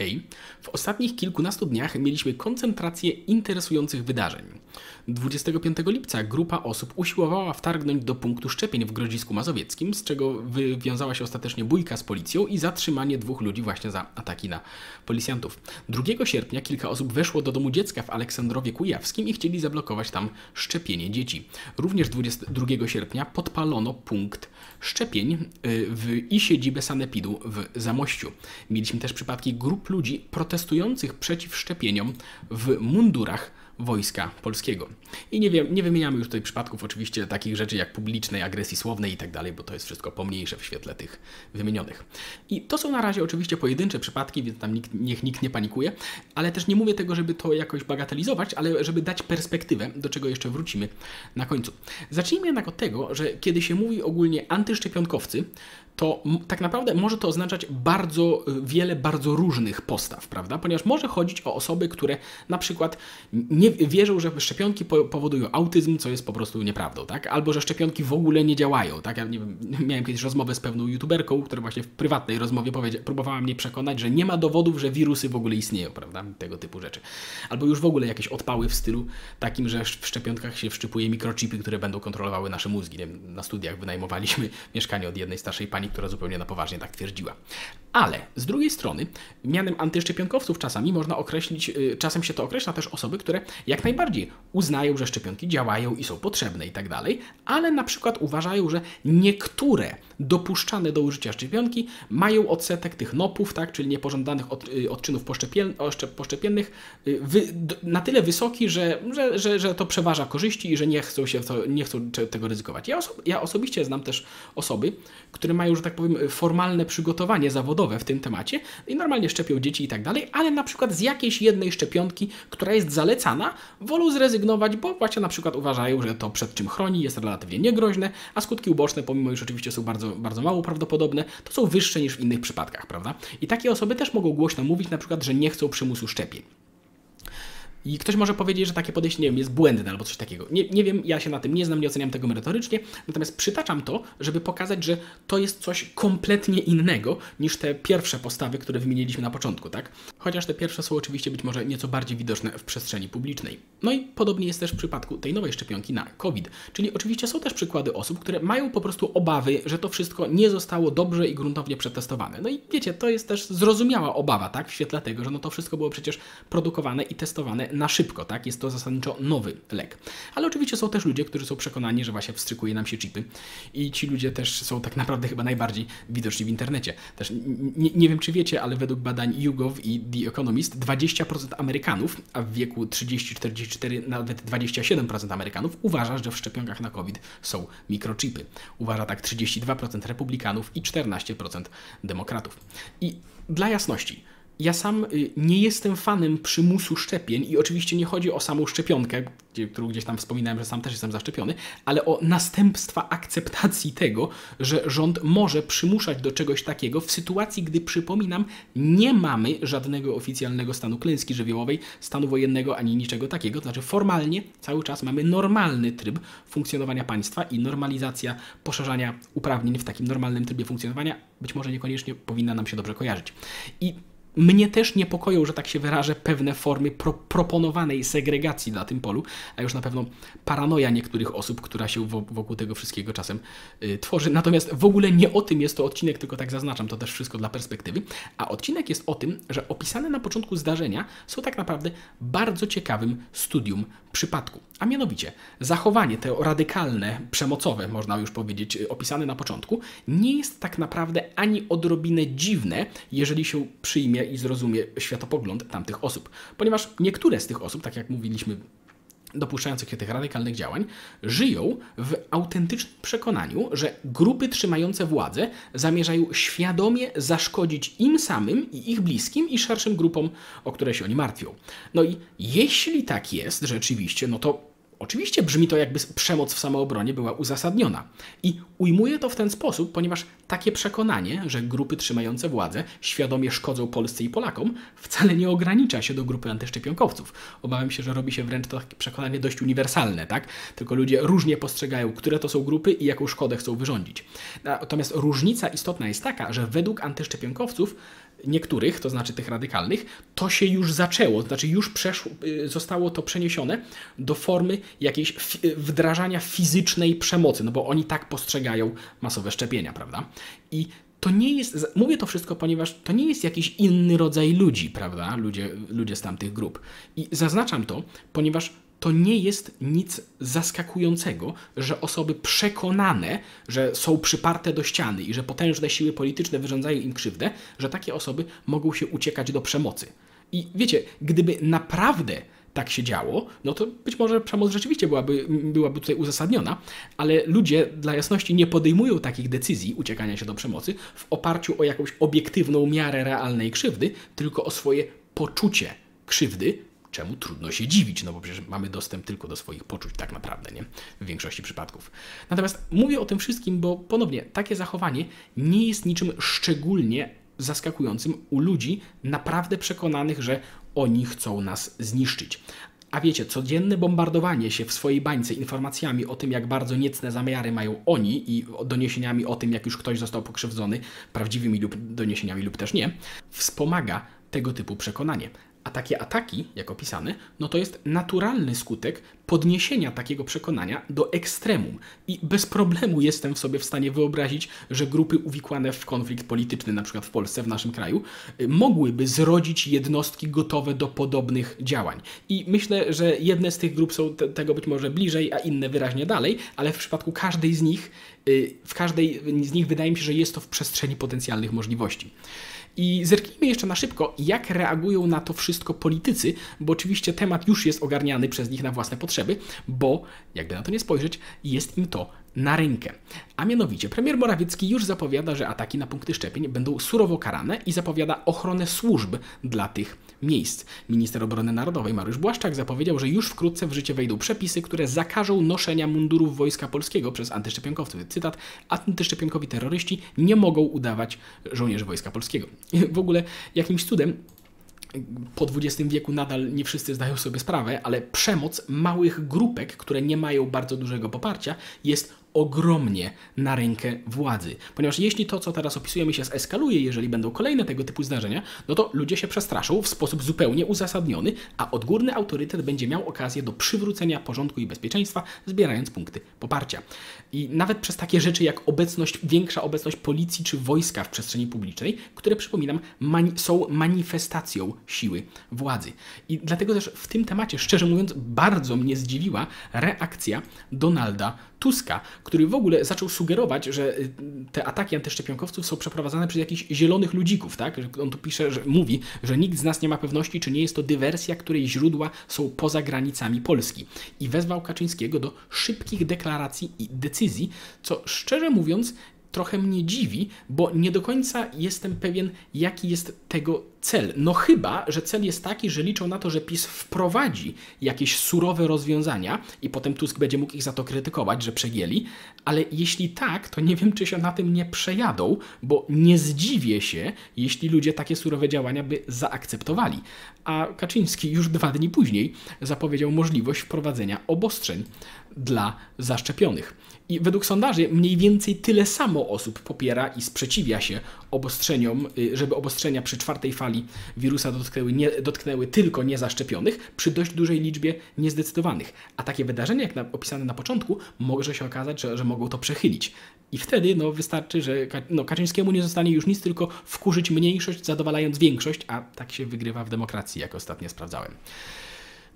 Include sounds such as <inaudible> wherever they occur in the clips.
Hej, w ostatnich kilkunastu dniach mieliśmy koncentrację interesujących wydarzeń. 25 lipca grupa osób usiłowała wtargnąć do punktu szczepień w Grodzisku Mazowieckim, z czego wywiązała się ostatecznie bójka z policją i zatrzymanie dwóch ludzi właśnie za ataki na policjantów. 2 sierpnia kilka osób weszło do domu dziecka w Aleksandrowie Kujawskim i chcieli zablokować tam szczepienie dzieci. Również 22 sierpnia podpalono punkt szczepień y, w i siedzibę Sanepidu w Zamościu. Mieliśmy też przypadki grup ludzi protestujących przeciw szczepieniom w mundurach Wojska Polskiego. I nie, wiem, nie wymieniamy już tutaj przypadków oczywiście takich rzeczy jak publicznej agresji słownej i tak dalej, bo to jest wszystko pomniejsze w świetle tych wymienionych. I to są na razie oczywiście pojedyncze przypadki, więc tam nikt, niech nikt nie panikuje, ale też nie mówię tego, żeby to jakoś bagatelizować, ale żeby dać perspektywę, do czego jeszcze wrócimy na końcu. Zacznijmy jednak od tego, że kiedy się mówi ogólnie antyszczepionkowcy, to tak naprawdę może to oznaczać bardzo y, wiele bardzo różnych postaw, prawda? Ponieważ może chodzić o osoby, które na przykład nie wierzą, że szczepionki powodują autyzm, co jest po prostu nieprawdą, tak? Albo że szczepionki w ogóle nie działają, tak? Ja nie wiem, <laughs> miałem kiedyś rozmowę z pewną youtuberką, która właśnie w prywatnej rozmowie próbowała mnie przekonać, że nie ma dowodów, że wirusy w ogóle istnieją, prawda? Tego typu rzeczy. Albo już w ogóle jakieś odpały w stylu takim, że w szczepionkach się wszczypuje mikrochipy, które będą kontrolowały nasze mózgi. Na studiach wynajmowaliśmy <laughs> mieszkanie od jednej starszej pani, która zupełnie na poważnie tak twierdziła. Ale z drugiej strony, mianem antyszczepionkowców czasami można określić, y, czasem się to określa też osoby, które jak najbardziej uznają, że szczepionki działają i są potrzebne i tak dalej, ale na przykład uważają, że niektóre dopuszczane do użycia szczepionki mają odsetek tych nopów, tak, czyli niepożądanych od, y, odczynów poszczepiennych y, na tyle wysoki, że, że, że, że to przeważa korzyści i że nie chcą się to, nie chcą tego ryzykować. Ja, oso ja osobiście znam też osoby, które mają, że tak powiem, formalne przygotowanie zawodowe w tym temacie i normalnie szczepią dzieci i tak dalej, ale na przykład z jakiejś jednej szczepionki, która jest zalecana, wolą zrezygnować, bo właśnie na przykład uważają, że to przed czym chroni jest relatywnie niegroźne, a skutki uboczne, pomimo iż oczywiście są bardzo, bardzo mało prawdopodobne, to są wyższe niż w innych przypadkach, prawda? I takie osoby też mogą głośno mówić na przykład, że nie chcą przymusu szczepień. I ktoś może powiedzieć, że takie podejście, nie wiem, jest błędne albo coś takiego. Nie, nie wiem, ja się na tym nie znam, nie oceniam tego merytorycznie, natomiast przytaczam to, żeby pokazać, że to jest coś kompletnie innego niż te pierwsze postawy, które wymieniliśmy na początku, tak? Chociaż te pierwsze są oczywiście być może nieco bardziej widoczne w przestrzeni publicznej. No i podobnie jest też w przypadku tej nowej szczepionki na COVID. Czyli oczywiście są też przykłady osób, które mają po prostu obawy, że to wszystko nie zostało dobrze i gruntownie przetestowane. No i wiecie, to jest też zrozumiała obawa, tak? W świetle tego, że no to wszystko było przecież produkowane i testowane na szybko, tak? Jest to zasadniczo nowy lek. Ale oczywiście są też ludzie, którzy są przekonani, że właśnie wstrzykuje nam się chipy i ci ludzie też są tak naprawdę chyba najbardziej widoczni w internecie. Też nie, nie wiem, czy wiecie, ale według badań YouGov i The Economist 20% Amerykanów, a w wieku 30-44 nawet 27% Amerykanów uważa, że w szczepionkach na COVID są mikrochipy. Uważa tak 32% republikanów i 14% demokratów. I dla jasności, ja sam y, nie jestem fanem przymusu szczepień i oczywiście nie chodzi o samą szczepionkę, którą gdzieś tam wspominałem, że sam też jestem zaszczepiony, ale o następstwa akceptacji tego, że rząd może przymuszać do czegoś takiego w sytuacji, gdy przypominam, nie mamy żadnego oficjalnego stanu klęski żywiołowej, stanu wojennego ani niczego takiego. To znaczy formalnie cały czas mamy normalny tryb funkcjonowania państwa i normalizacja poszerzania uprawnień w takim normalnym trybie funkcjonowania być może niekoniecznie powinna nam się dobrze kojarzyć. I mnie też niepokoją, że tak się wyrażę, pewne formy pro proponowanej segregacji na tym polu, a już na pewno paranoja niektórych osób, która się wokół tego wszystkiego czasem y, tworzy. Natomiast w ogóle nie o tym jest to odcinek, tylko tak zaznaczam, to też wszystko dla perspektywy. A odcinek jest o tym, że opisane na początku zdarzenia są tak naprawdę bardzo ciekawym studium przypadku. A mianowicie zachowanie te radykalne, przemocowe, można już powiedzieć, y, opisane na początku, nie jest tak naprawdę ani odrobinę dziwne, jeżeli się przyjmie i zrozumie światopogląd tamtych osób. Ponieważ niektóre z tych osób, tak jak mówiliśmy dopuszczających się tych radykalnych działań, żyją w autentycznym przekonaniu, że grupy trzymające władzę zamierzają świadomie zaszkodzić im samym i ich bliskim i szerszym grupom, o które się oni martwią. No i jeśli tak jest rzeczywiście, no to Oczywiście brzmi to, jakby przemoc w samoobronie była uzasadniona. I ujmuję to w ten sposób, ponieważ takie przekonanie, że grupy trzymające władzę świadomie szkodzą Polsce i Polakom, wcale nie ogranicza się do grupy antyszczepionkowców. Obawiam się, że robi się wręcz to przekonanie dość uniwersalne, tak? Tylko ludzie różnie postrzegają, które to są grupy i jaką szkodę chcą wyrządzić. Natomiast różnica istotna jest taka, że według antyszczepionkowców niektórych, to znaczy tych radykalnych, to się już zaczęło, to znaczy już przeszło, y, zostało to przeniesione do formy jakiejś wdrażania fizycznej przemocy, no bo oni tak postrzegają masowe szczepienia, prawda? I to nie jest, mówię to wszystko, ponieważ to nie jest jakiś inny rodzaj ludzi, prawda? Ludzie, ludzie z tamtych grup. I zaznaczam to, ponieważ to nie jest nic zaskakującego, że osoby przekonane, że są przyparte do ściany i że potężne siły polityczne wyrządzają im krzywdę, że takie osoby mogą się uciekać do przemocy. I wiecie, gdyby naprawdę tak się działo, no to być może przemoc rzeczywiście byłaby, byłaby tutaj uzasadniona, ale ludzie dla jasności nie podejmują takich decyzji uciekania się do przemocy w oparciu o jakąś obiektywną miarę realnej krzywdy, tylko o swoje poczucie krzywdy, czemu trudno się dziwić, no bo przecież mamy dostęp tylko do swoich poczuć tak naprawdę, nie? W większości przypadków. Natomiast mówię o tym wszystkim, bo ponownie takie zachowanie nie jest niczym szczególnie zaskakującym u ludzi naprawdę przekonanych, że oni chcą nas zniszczyć. A wiecie, codzienne bombardowanie się w swojej bańce informacjami o tym, jak bardzo niecne zamiary mają oni i doniesieniami o tym, jak już ktoś został pokrzywdzony, prawdziwymi lub doniesieniami lub też nie, wspomaga tego typu przekonanie. A takie ataki, jak opisane, no to jest naturalny skutek podniesienia takiego przekonania do ekstremum. I bez problemu jestem w sobie w stanie wyobrazić, że grupy uwikłane w konflikt polityczny, na przykład w Polsce, w naszym kraju, y, mogłyby zrodzić jednostki gotowe do podobnych działań. I myślę, że jedne z tych grup są te, tego być może bliżej, a inne wyraźnie dalej, ale w przypadku każdej z nich, y, w każdej z nich wydaje mi się, że jest to w przestrzeni potencjalnych możliwości. I zerknijmy jeszcze na szybko, jak reagują na to wszystko politycy, bo oczywiście temat już jest ogarniany przez nich na własne potrzeby, bo jakby na to nie spojrzeć, jest im to na rękę. A mianowicie premier Morawiecki już zapowiada, że ataki na punkty szczepień będą surowo karane i zapowiada ochronę służb dla tych miejsc. Minister Obrony Narodowej Mariusz Błaszczak zapowiedział, że już wkrótce w życie wejdą przepisy, które zakażą noszenia mundurów Wojska Polskiego przez antyszczepionkowców. Cytat, antyszczepionkowi terroryści nie mogą udawać żołnierzy Wojska Polskiego. <laughs> W ogóle jakimś cudem po XX wieku nadal nie wszyscy zdają sobie sprawę, ale przemoc małych grupek, które nie mają bardzo dużego poparcia, jest ogromnie na rękę władzy. Ponieważ jeśli to, co teraz opisujemy, się eskaluje, jeżeli będą kolejne tego typu zdarzenia, no to ludzie się przestraszą w sposób zupełnie uzasadniony, a odgórny autorytet będzie miał okazję do przywrócenia porządku i bezpieczeństwa, zbierając punkty poparcia. I nawet przez takie rzeczy jak obecność, większa obecność policji czy wojska w przestrzeni publicznej, które przypominam, mani są manifestacją siły władzy. I dlatego też w tym temacie, szczerze mówiąc, bardzo mnie zdziwiła reakcja Donalda Tuska, który w ogóle zaczął sugerować, że y, te ataki antyszczepionkowców są przeprowadzane przez jakichś zielonych ludzików, tak? On tu pisze, że mówi, że nikt z nas nie ma pewności, czy nie jest to dywersja, której źródła są poza granicami Polski. I wezwał Kaczyńskiego do szybkich deklaracji i decyzji, co szczerze mówiąc trochę mnie dziwi, bo nie do końca jestem pewien, jaki jest tego cel. No chyba, że cel jest taki, że liczą na to, że PiS wprowadzi jakieś surowe rozwiązania i potem Tusk będzie mógł ich za to krytykować, że przegięli, ale jeśli tak, to nie wiem, czy się na tym nie przejadą, bo nie zdziwię się, jeśli ludzie takie surowe działania by zaakceptowali. A Kaczyński już dwa dni później zapowiedział możliwość wprowadzenia obostrzeń dla zaszczepionych. I według sondaży mniej więcej tyle samo osób popiera i sprzeciwia się obostrzeniom, y, żeby obostrzenia przy czwartej fali wirusa dotknęły, nie, dotknęły tylko niezaszczepionych, przy dość dużej liczbie niezdecydowanych. A takie wydarzenia, jak na, opisane na początku, może się okazać, że, że mogą to przechylić. I wtedy no, wystarczy, że no, Kaczyńskiemu nie zostanie już nic, tylko wkurzyć mniejszość, zadowalając większość, a tak się wygrywa w demokracji, jak ostatnio sprawdzałem.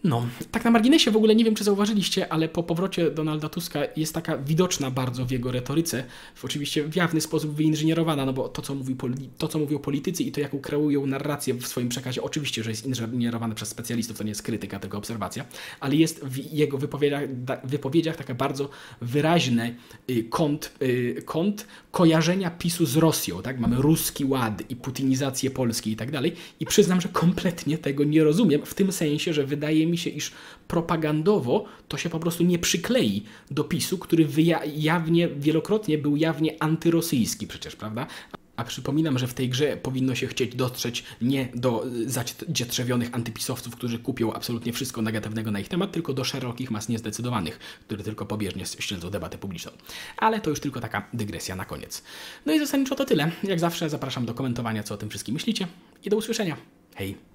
No, tak na marginesie w ogóle nie wiem, czy zauważyliście, ale po powrocie Donalda Tuska jest taka widoczna bardzo w jego retoryce, w oczywiście w jawny sposób wyinżynierowana, no bo to, co, mówi, to, co mówią politycy i to, jaką kreują narrację w swoim przekazie, oczywiście, że jest inżynierowane przez specjalistów, to nie jest krytyka, tylko obserwacja, ale jest w jego wypowiedziach, wypowiedziach taka bardzo wyraźny y, kąt, y, kąt kojarzenia PiSu z Rosją, tak? Mamy ruski ład i putinizację Polski i tak dalej i przyznam, że kompletnie tego nie rozumiem, w tym sensie, że wydaje mi mi się, iż propagandowo to się po prostu nie przyklei do PiSu, który jawnie, wielokrotnie był jawnie antyrosyjski przecież, prawda? A przypominam, że w tej grze powinno się chcieć dotrzeć nie do y, zadzietrzewionych antypisowców, którzy kupią absolutnie wszystko negatywnego na ich temat, tylko do szerokich mas niezdecydowanych, które tylko pobieżnie śledzą debatę publiczną. Ale to już tylko taka dygresja na koniec. No i zasadniczo to tyle. Jak zawsze zapraszam do komentowania, co o tym wszystkim myślicie i do usłyszenia. Hej!